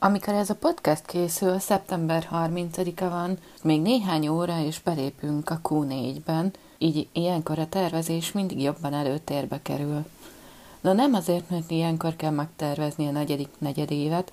Amikor ez a podcast készül, szeptember 30-a van, még néhány óra és belépünk a Q4-ben, így ilyenkor a tervezés mindig jobban előtérbe kerül. Na nem azért, mert ilyenkor kell megtervezni a negyedik negyedévet,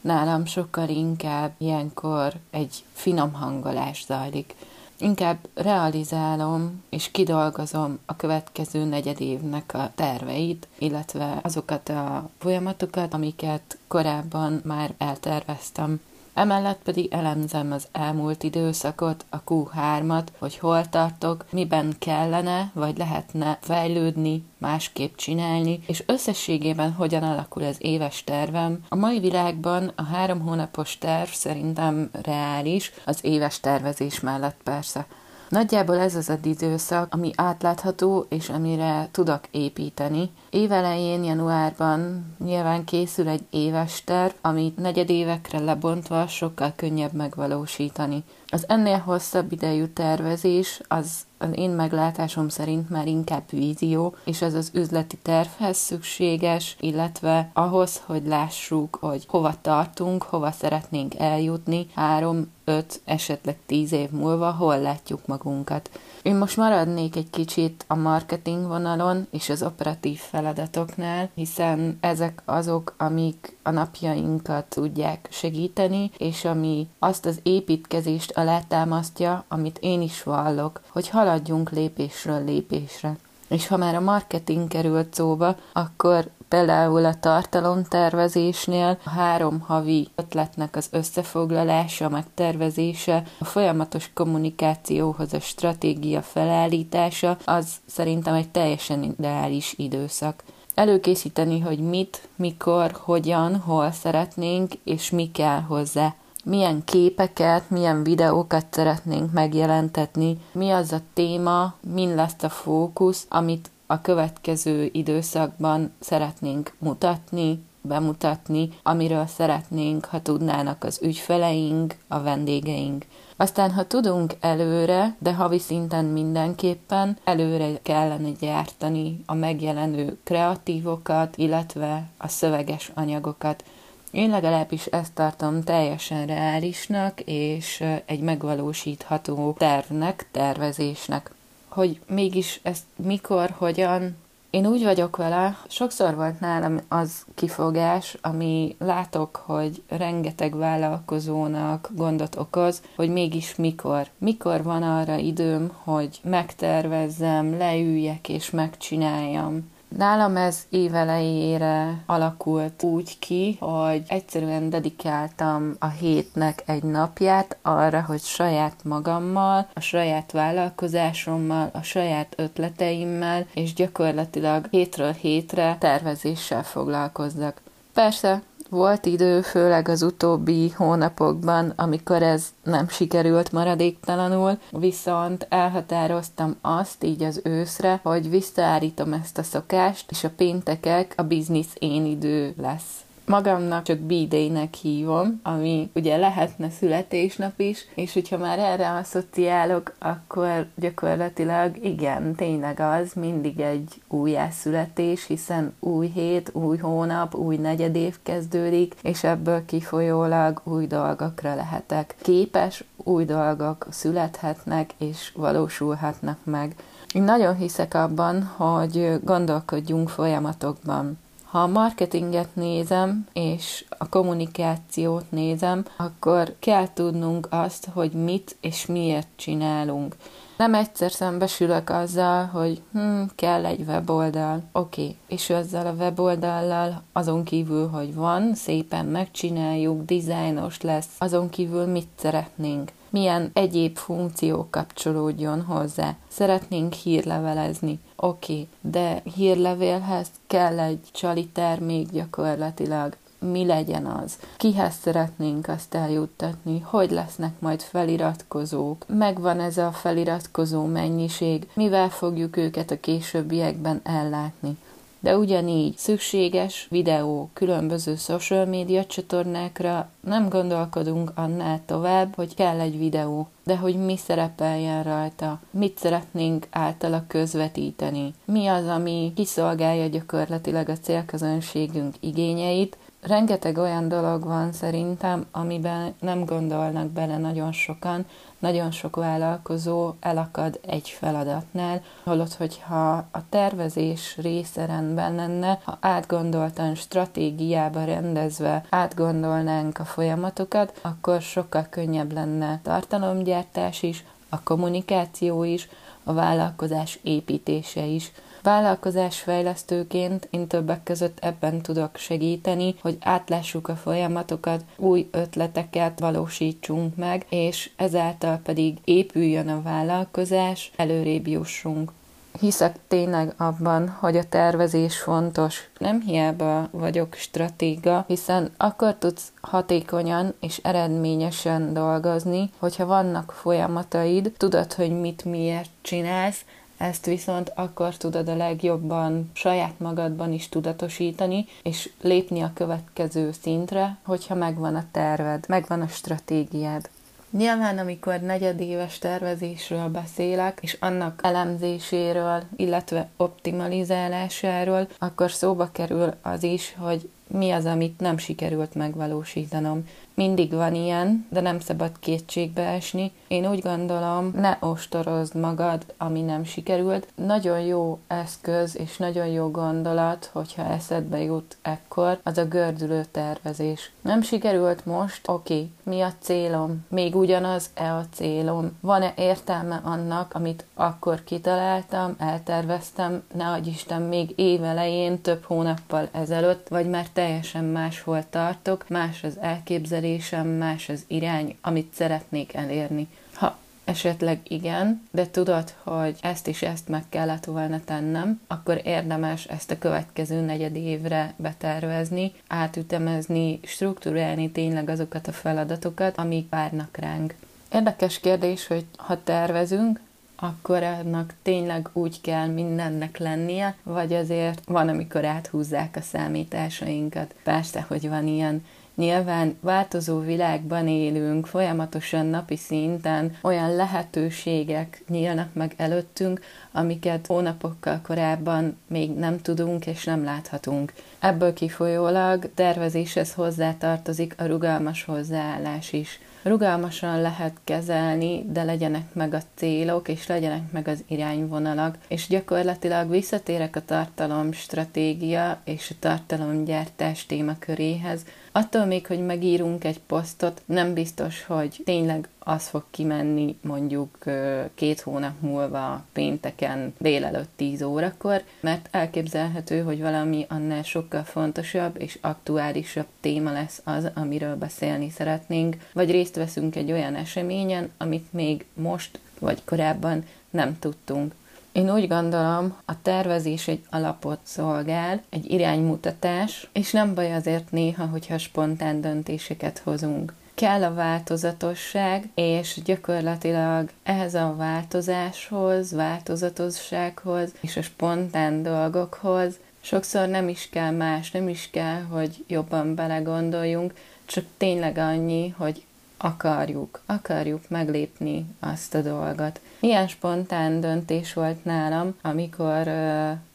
nálam sokkal inkább ilyenkor egy finom hangolás zajlik. Inkább realizálom és kidolgozom a következő negyedévnek a terveit, illetve azokat a folyamatokat, amiket korábban már elterveztem. Emellett pedig elemzem az elmúlt időszakot, a Q3-at, hogy hol tartok, miben kellene vagy lehetne fejlődni, másképp csinálni, és összességében hogyan alakul az éves tervem. A mai világban a három hónapos terv szerintem reális, az éves tervezés mellett persze. Nagyjából ez az az időszak, ami átlátható, és amire tudok építeni. Évelején, januárban nyilván készül egy éves terv, amit negyedévekre lebontva sokkal könnyebb megvalósítani. Az ennél hosszabb idejű tervezés az az én meglátásom szerint már inkább vízió, és ez az üzleti tervhez szükséges, illetve ahhoz, hogy lássuk, hogy hova tartunk, hova szeretnénk eljutni három, öt, esetleg tíz év múlva, hol látjuk magunkat. Én most maradnék egy kicsit a marketing vonalon és az operatív feladatoknál, hiszen ezek azok, amik a napjainkat tudják segíteni, és ami azt az építkezést alátámasztja, amit én is vallok, hogy haladjunk lépésről lépésre. És ha már a marketing került szóba, akkor például a tartalomtervezésnél a három havi ötletnek az összefoglalása, megtervezése, a folyamatos kommunikációhoz a stratégia felállítása, az szerintem egy teljesen ideális időszak. Előkészíteni, hogy mit, mikor, hogyan, hol szeretnénk, és mi kell hozzá. Milyen képeket, milyen videókat szeretnénk megjelentetni, mi az a téma, min lesz a fókusz, amit a következő időszakban szeretnénk mutatni, bemutatni, amiről szeretnénk, ha tudnának az ügyfeleink, a vendégeink. Aztán, ha tudunk előre, de havi szinten mindenképpen, előre kellene gyártani a megjelenő kreatívokat, illetve a szöveges anyagokat. Én legalábbis ezt tartom teljesen reálisnak, és egy megvalósítható tervnek, tervezésnek hogy mégis ezt mikor, hogyan, én úgy vagyok vele, sokszor volt nálam az kifogás, ami látok, hogy rengeteg vállalkozónak gondot okoz, hogy mégis mikor. Mikor van arra időm, hogy megtervezzem, leüljek és megcsináljam. Nálam ez évelejére alakult úgy ki, hogy egyszerűen dedikáltam a hétnek egy napját arra, hogy saját magammal, a saját vállalkozásommal, a saját ötleteimmel, és gyakorlatilag hétről hétre tervezéssel foglalkozzak. Persze, volt idő, főleg az utóbbi hónapokban, amikor ez nem sikerült maradéktalanul, viszont elhatároztam azt így az őszre, hogy visszaállítom ezt a szokást, és a péntekek a biznisz én idő lesz magamnak csak B-Day-nek hívom, ami ugye lehetne születésnap is, és hogyha már erre asszociálok, akkor gyakorlatilag igen, tényleg az mindig egy újjászületés, hiszen új hét, új hónap, új negyedév kezdődik, és ebből kifolyólag új dolgokra lehetek képes, új dolgok születhetnek és valósulhatnak meg. Én nagyon hiszek abban, hogy gondolkodjunk folyamatokban. Ha a marketinget nézem, és a kommunikációt nézem, akkor kell tudnunk azt, hogy mit és miért csinálunk. Nem egyszer szembesülök azzal, hogy hm, kell egy weboldal. Oké, okay. és ezzel a weboldallal azon kívül, hogy van, szépen megcsináljuk, dizájnos lesz, azon kívül mit szeretnénk milyen egyéb funkció kapcsolódjon hozzá. Szeretnénk hírlevelezni, oké, okay, de hírlevélhez kell egy csali termék gyakorlatilag, mi legyen az, kihez szeretnénk azt eljuttatni, hogy lesznek majd feliratkozók, megvan ez a feliratkozó mennyiség, mivel fogjuk őket a későbbiekben ellátni de ugyanígy szükséges videó különböző social média csatornákra. Nem gondolkodunk annál tovább, hogy kell egy videó, de hogy mi szerepeljen rajta, mit szeretnénk általa közvetíteni, mi az, ami kiszolgálja gyakorlatilag a célközönségünk igényeit, rengeteg olyan dolog van szerintem, amiben nem gondolnak bele nagyon sokan, nagyon sok vállalkozó elakad egy feladatnál, holott, hogyha a tervezés része rendben lenne, ha átgondoltan stratégiába rendezve átgondolnánk a folyamatokat, akkor sokkal könnyebb lenne tartalomgyártás is, a kommunikáció is, a vállalkozás építése is. Vállalkozásfejlesztőként én többek között ebben tudok segíteni, hogy átlássuk a folyamatokat, új ötleteket valósítsunk meg, és ezáltal pedig épüljön a vállalkozás, előrébb jussunk hiszek tényleg abban, hogy a tervezés fontos. Nem hiába vagyok stratéga, hiszen akkor tudsz hatékonyan és eredményesen dolgozni, hogyha vannak folyamataid, tudod, hogy mit miért csinálsz, ezt viszont akkor tudod a legjobban saját magadban is tudatosítani, és lépni a következő szintre, hogyha megvan a terved, megvan a stratégiád. Nyilván, amikor negyedéves tervezésről beszélek, és annak elemzéséről, illetve optimalizálásáról, akkor szóba kerül az is, hogy mi az, amit nem sikerült megvalósítanom. Mindig van ilyen, de nem szabad kétségbe esni. Én úgy gondolom, ne ostorozd magad, ami nem sikerült. Nagyon jó eszköz és nagyon jó gondolat, hogyha eszedbe jut ekkor, az a gördülő tervezés. Nem sikerült most, oké, okay. mi a célom? Még ugyanaz-e a célom? Van-e értelme annak, amit akkor kitaláltam, elterveztem, ne adj Isten, még évelején, több hónappal ezelőtt, vagy már teljesen máshol tartok, más az elképzelésem, más az irány, amit szeretnék elérni. Ha esetleg igen, de tudod, hogy ezt is ezt meg kellett volna tennem, akkor érdemes ezt a következő negyed évre betervezni, átütemezni, struktúrálni tényleg azokat a feladatokat, amik várnak ránk. Érdekes kérdés, hogy ha tervezünk, akkor annak tényleg úgy kell mindennek lennie, vagy azért van, amikor áthúzzák a számításainkat. Persze, hogy van ilyen. Nyilván változó világban élünk, folyamatosan napi szinten olyan lehetőségek nyílnak meg előttünk, amiket hónapokkal korábban még nem tudunk és nem láthatunk. Ebből kifolyólag tervezéshez hozzátartozik a rugalmas hozzáállás is rugalmasan lehet kezelni, de legyenek meg a célok, és legyenek meg az irányvonalak. És gyakorlatilag visszatérek a tartalom stratégia és a tartalomgyártás témaköréhez, Attól még, hogy megírunk egy posztot, nem biztos, hogy tényleg az fog kimenni mondjuk két hónap múlva pénteken délelőtt 10 órakor, mert elképzelhető, hogy valami annál sokkal fontosabb és aktuálisabb téma lesz az, amiről beszélni szeretnénk, vagy részt veszünk egy olyan eseményen, amit még most vagy korábban nem tudtunk. Én úgy gondolom, a tervezés egy alapot szolgál, egy iránymutatás, és nem baj azért néha, hogyha spontán döntéseket hozunk. Kell a változatosság, és gyakorlatilag ehhez a változáshoz, változatossághoz és a spontán dolgokhoz sokszor nem is kell más, nem is kell, hogy jobban belegondoljunk, csak tényleg annyi, hogy akarjuk, akarjuk meglépni azt a dolgot. Ilyen spontán döntés volt nálam, amikor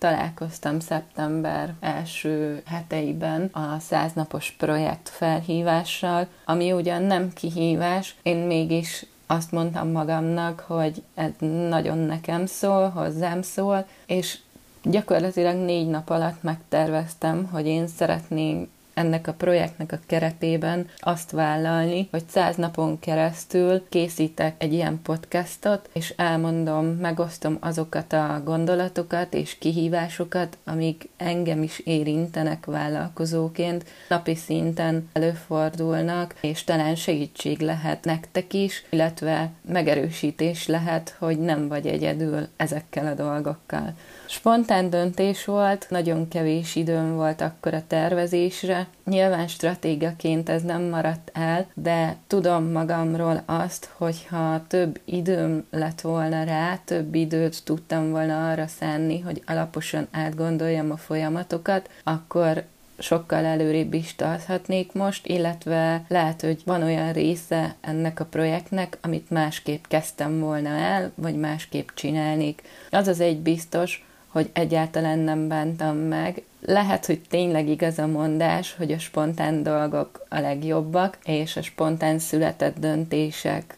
találkoztam szeptember első heteiben a száznapos projekt felhívással, ami ugyan nem kihívás, én mégis azt mondtam magamnak, hogy ez nagyon nekem szól, hozzám szól, és gyakorlatilag négy nap alatt megterveztem, hogy én szeretném ennek a projektnek a keretében azt vállalni, hogy száz napon keresztül készítek egy ilyen podcastot, és elmondom, megosztom azokat a gondolatokat és kihívásokat, amik engem is érintenek vállalkozóként, napi szinten előfordulnak, és talán segítség lehet nektek is, illetve megerősítés lehet, hogy nem vagy egyedül ezekkel a dolgokkal. Spontán döntés volt, nagyon kevés időm volt akkor a tervezésre. Nyilván stratégaként ez nem maradt el, de tudom magamról azt, hogyha több időm lett volna rá, több időt tudtam volna arra szánni, hogy alaposan átgondoljam a folyamatokat, akkor sokkal előrébb is tarthatnék most, illetve lehet, hogy van olyan része ennek a projektnek, amit másképp kezdtem volna el, vagy másképp csinálnék. Az az egy biztos, hogy egyáltalán nem bántam meg. Lehet, hogy tényleg igaz a mondás, hogy a spontán dolgok a legjobbak, és a spontán született döntések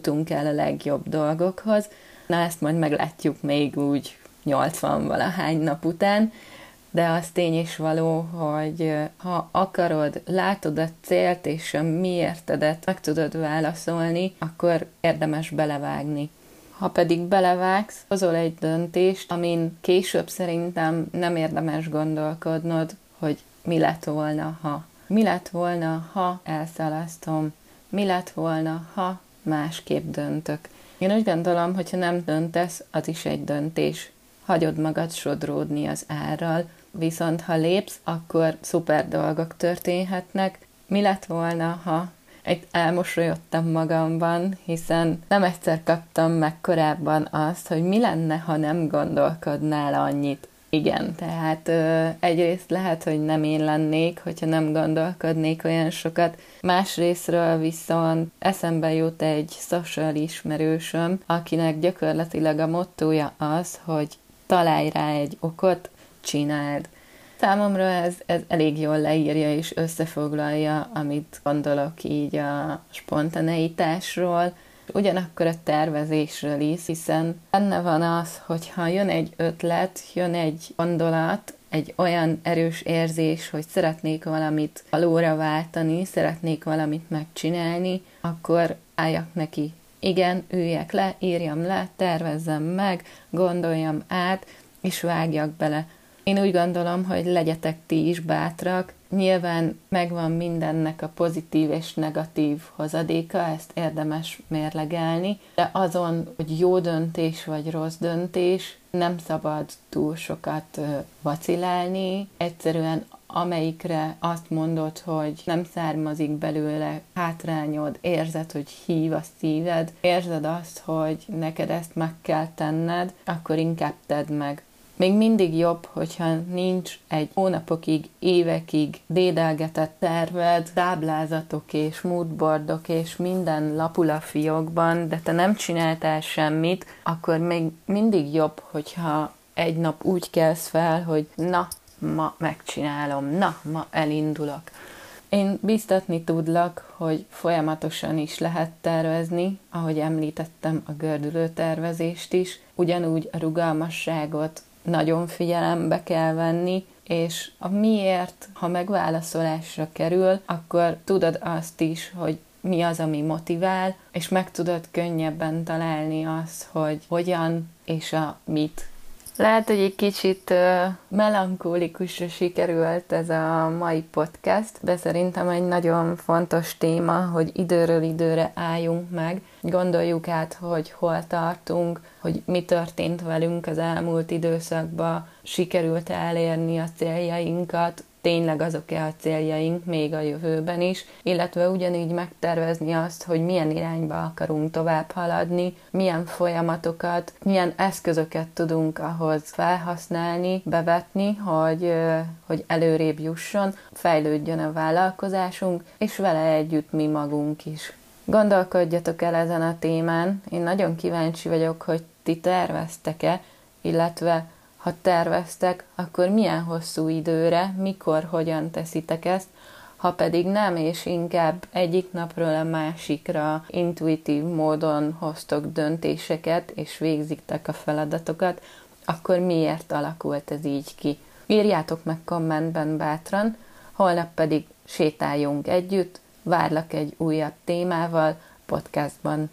tudunk el a legjobb dolgokhoz. Na ezt majd meglátjuk még úgy 80 valahány nap után, de az tény is való, hogy ha akarod, látod a célt és a miértedet meg tudod válaszolni, akkor érdemes belevágni. Ha pedig belevágsz, hozol egy döntést, amin később szerintem nem érdemes gondolkodnod, hogy mi lett volna, ha. Mi lett volna, ha elszalasztom? Mi lett volna, ha másképp döntök? Én úgy gondolom, hogyha nem döntesz, az is egy döntés. Hagyod magad sodródni az árral, viszont ha lépsz, akkor szuper dolgok történhetnek. Mi lett volna, ha egy elmosolyodtam magamban, hiszen nem egyszer kaptam meg korábban azt, hogy mi lenne, ha nem gondolkodnál annyit. Igen, tehát ö, egyrészt lehet, hogy nem én lennék, hogyha nem gondolkodnék olyan sokat. Másrésztről viszont eszembe jut egy social ismerősöm, akinek gyakorlatilag a mottója az, hogy találj rá egy okot, csináld. Számomra ez, ez elég jól leírja és összefoglalja, amit gondolok így a spontaneitásról, ugyanakkor a tervezésről is, hiszen benne van az, hogy ha jön egy ötlet, jön egy gondolat, egy olyan erős érzés, hogy szeretnék valamit valóra váltani, szeretnék valamit megcsinálni, akkor álljak neki. Igen, üljek le, írjam le, tervezzem meg, gondoljam át, és vágjak bele. Én úgy gondolom, hogy legyetek ti is bátrak. Nyilván megvan mindennek a pozitív és negatív hozadéka, ezt érdemes mérlegelni, de azon, hogy jó döntés vagy rossz döntés, nem szabad túl sokat vacilálni. Egyszerűen amelyikre azt mondod, hogy nem származik belőle hátrányod, érzed, hogy hív a szíved, érzed azt, hogy neked ezt meg kell tenned, akkor inkább tedd meg. Még mindig jobb, hogyha nincs egy hónapokig, évekig dédelgetett terved, táblázatok és moodboardok és minden lapul a fiókban, de te nem csináltál semmit, akkor még mindig jobb, hogyha egy nap úgy kelsz fel, hogy na, ma megcsinálom, na, ma elindulok. Én biztatni tudlak, hogy folyamatosan is lehet tervezni, ahogy említettem a gördülő tervezést is, ugyanúgy a rugalmasságot, nagyon figyelembe kell venni, és a miért, ha megválaszolásra kerül, akkor tudod azt is, hogy mi az, ami motivál, és meg tudod könnyebben találni azt, hogy hogyan és a mit lehet, hogy egy kicsit melankólikusra sikerült ez a mai podcast, de szerintem egy nagyon fontos téma, hogy időről időre álljunk meg, gondoljuk át, hogy hol tartunk, hogy mi történt velünk az elmúlt időszakban, sikerült elérni a céljainkat, tényleg azok-e a céljaink még a jövőben is, illetve ugyanígy megtervezni azt, hogy milyen irányba akarunk tovább haladni, milyen folyamatokat, milyen eszközöket tudunk ahhoz felhasználni, bevetni, hogy, hogy előrébb jusson, fejlődjön a vállalkozásunk, és vele együtt mi magunk is. Gondolkodjatok el ezen a témán, én nagyon kíváncsi vagyok, hogy ti terveztek-e, illetve ha terveztek, akkor milyen hosszú időre, mikor, hogyan teszitek ezt, ha pedig nem, és inkább egyik napról a másikra intuitív módon hoztok döntéseket, és végzitek a feladatokat, akkor miért alakult ez így ki? Írjátok meg kommentben bátran, holnap pedig sétáljunk együtt, várlak egy újabb témával podcastban.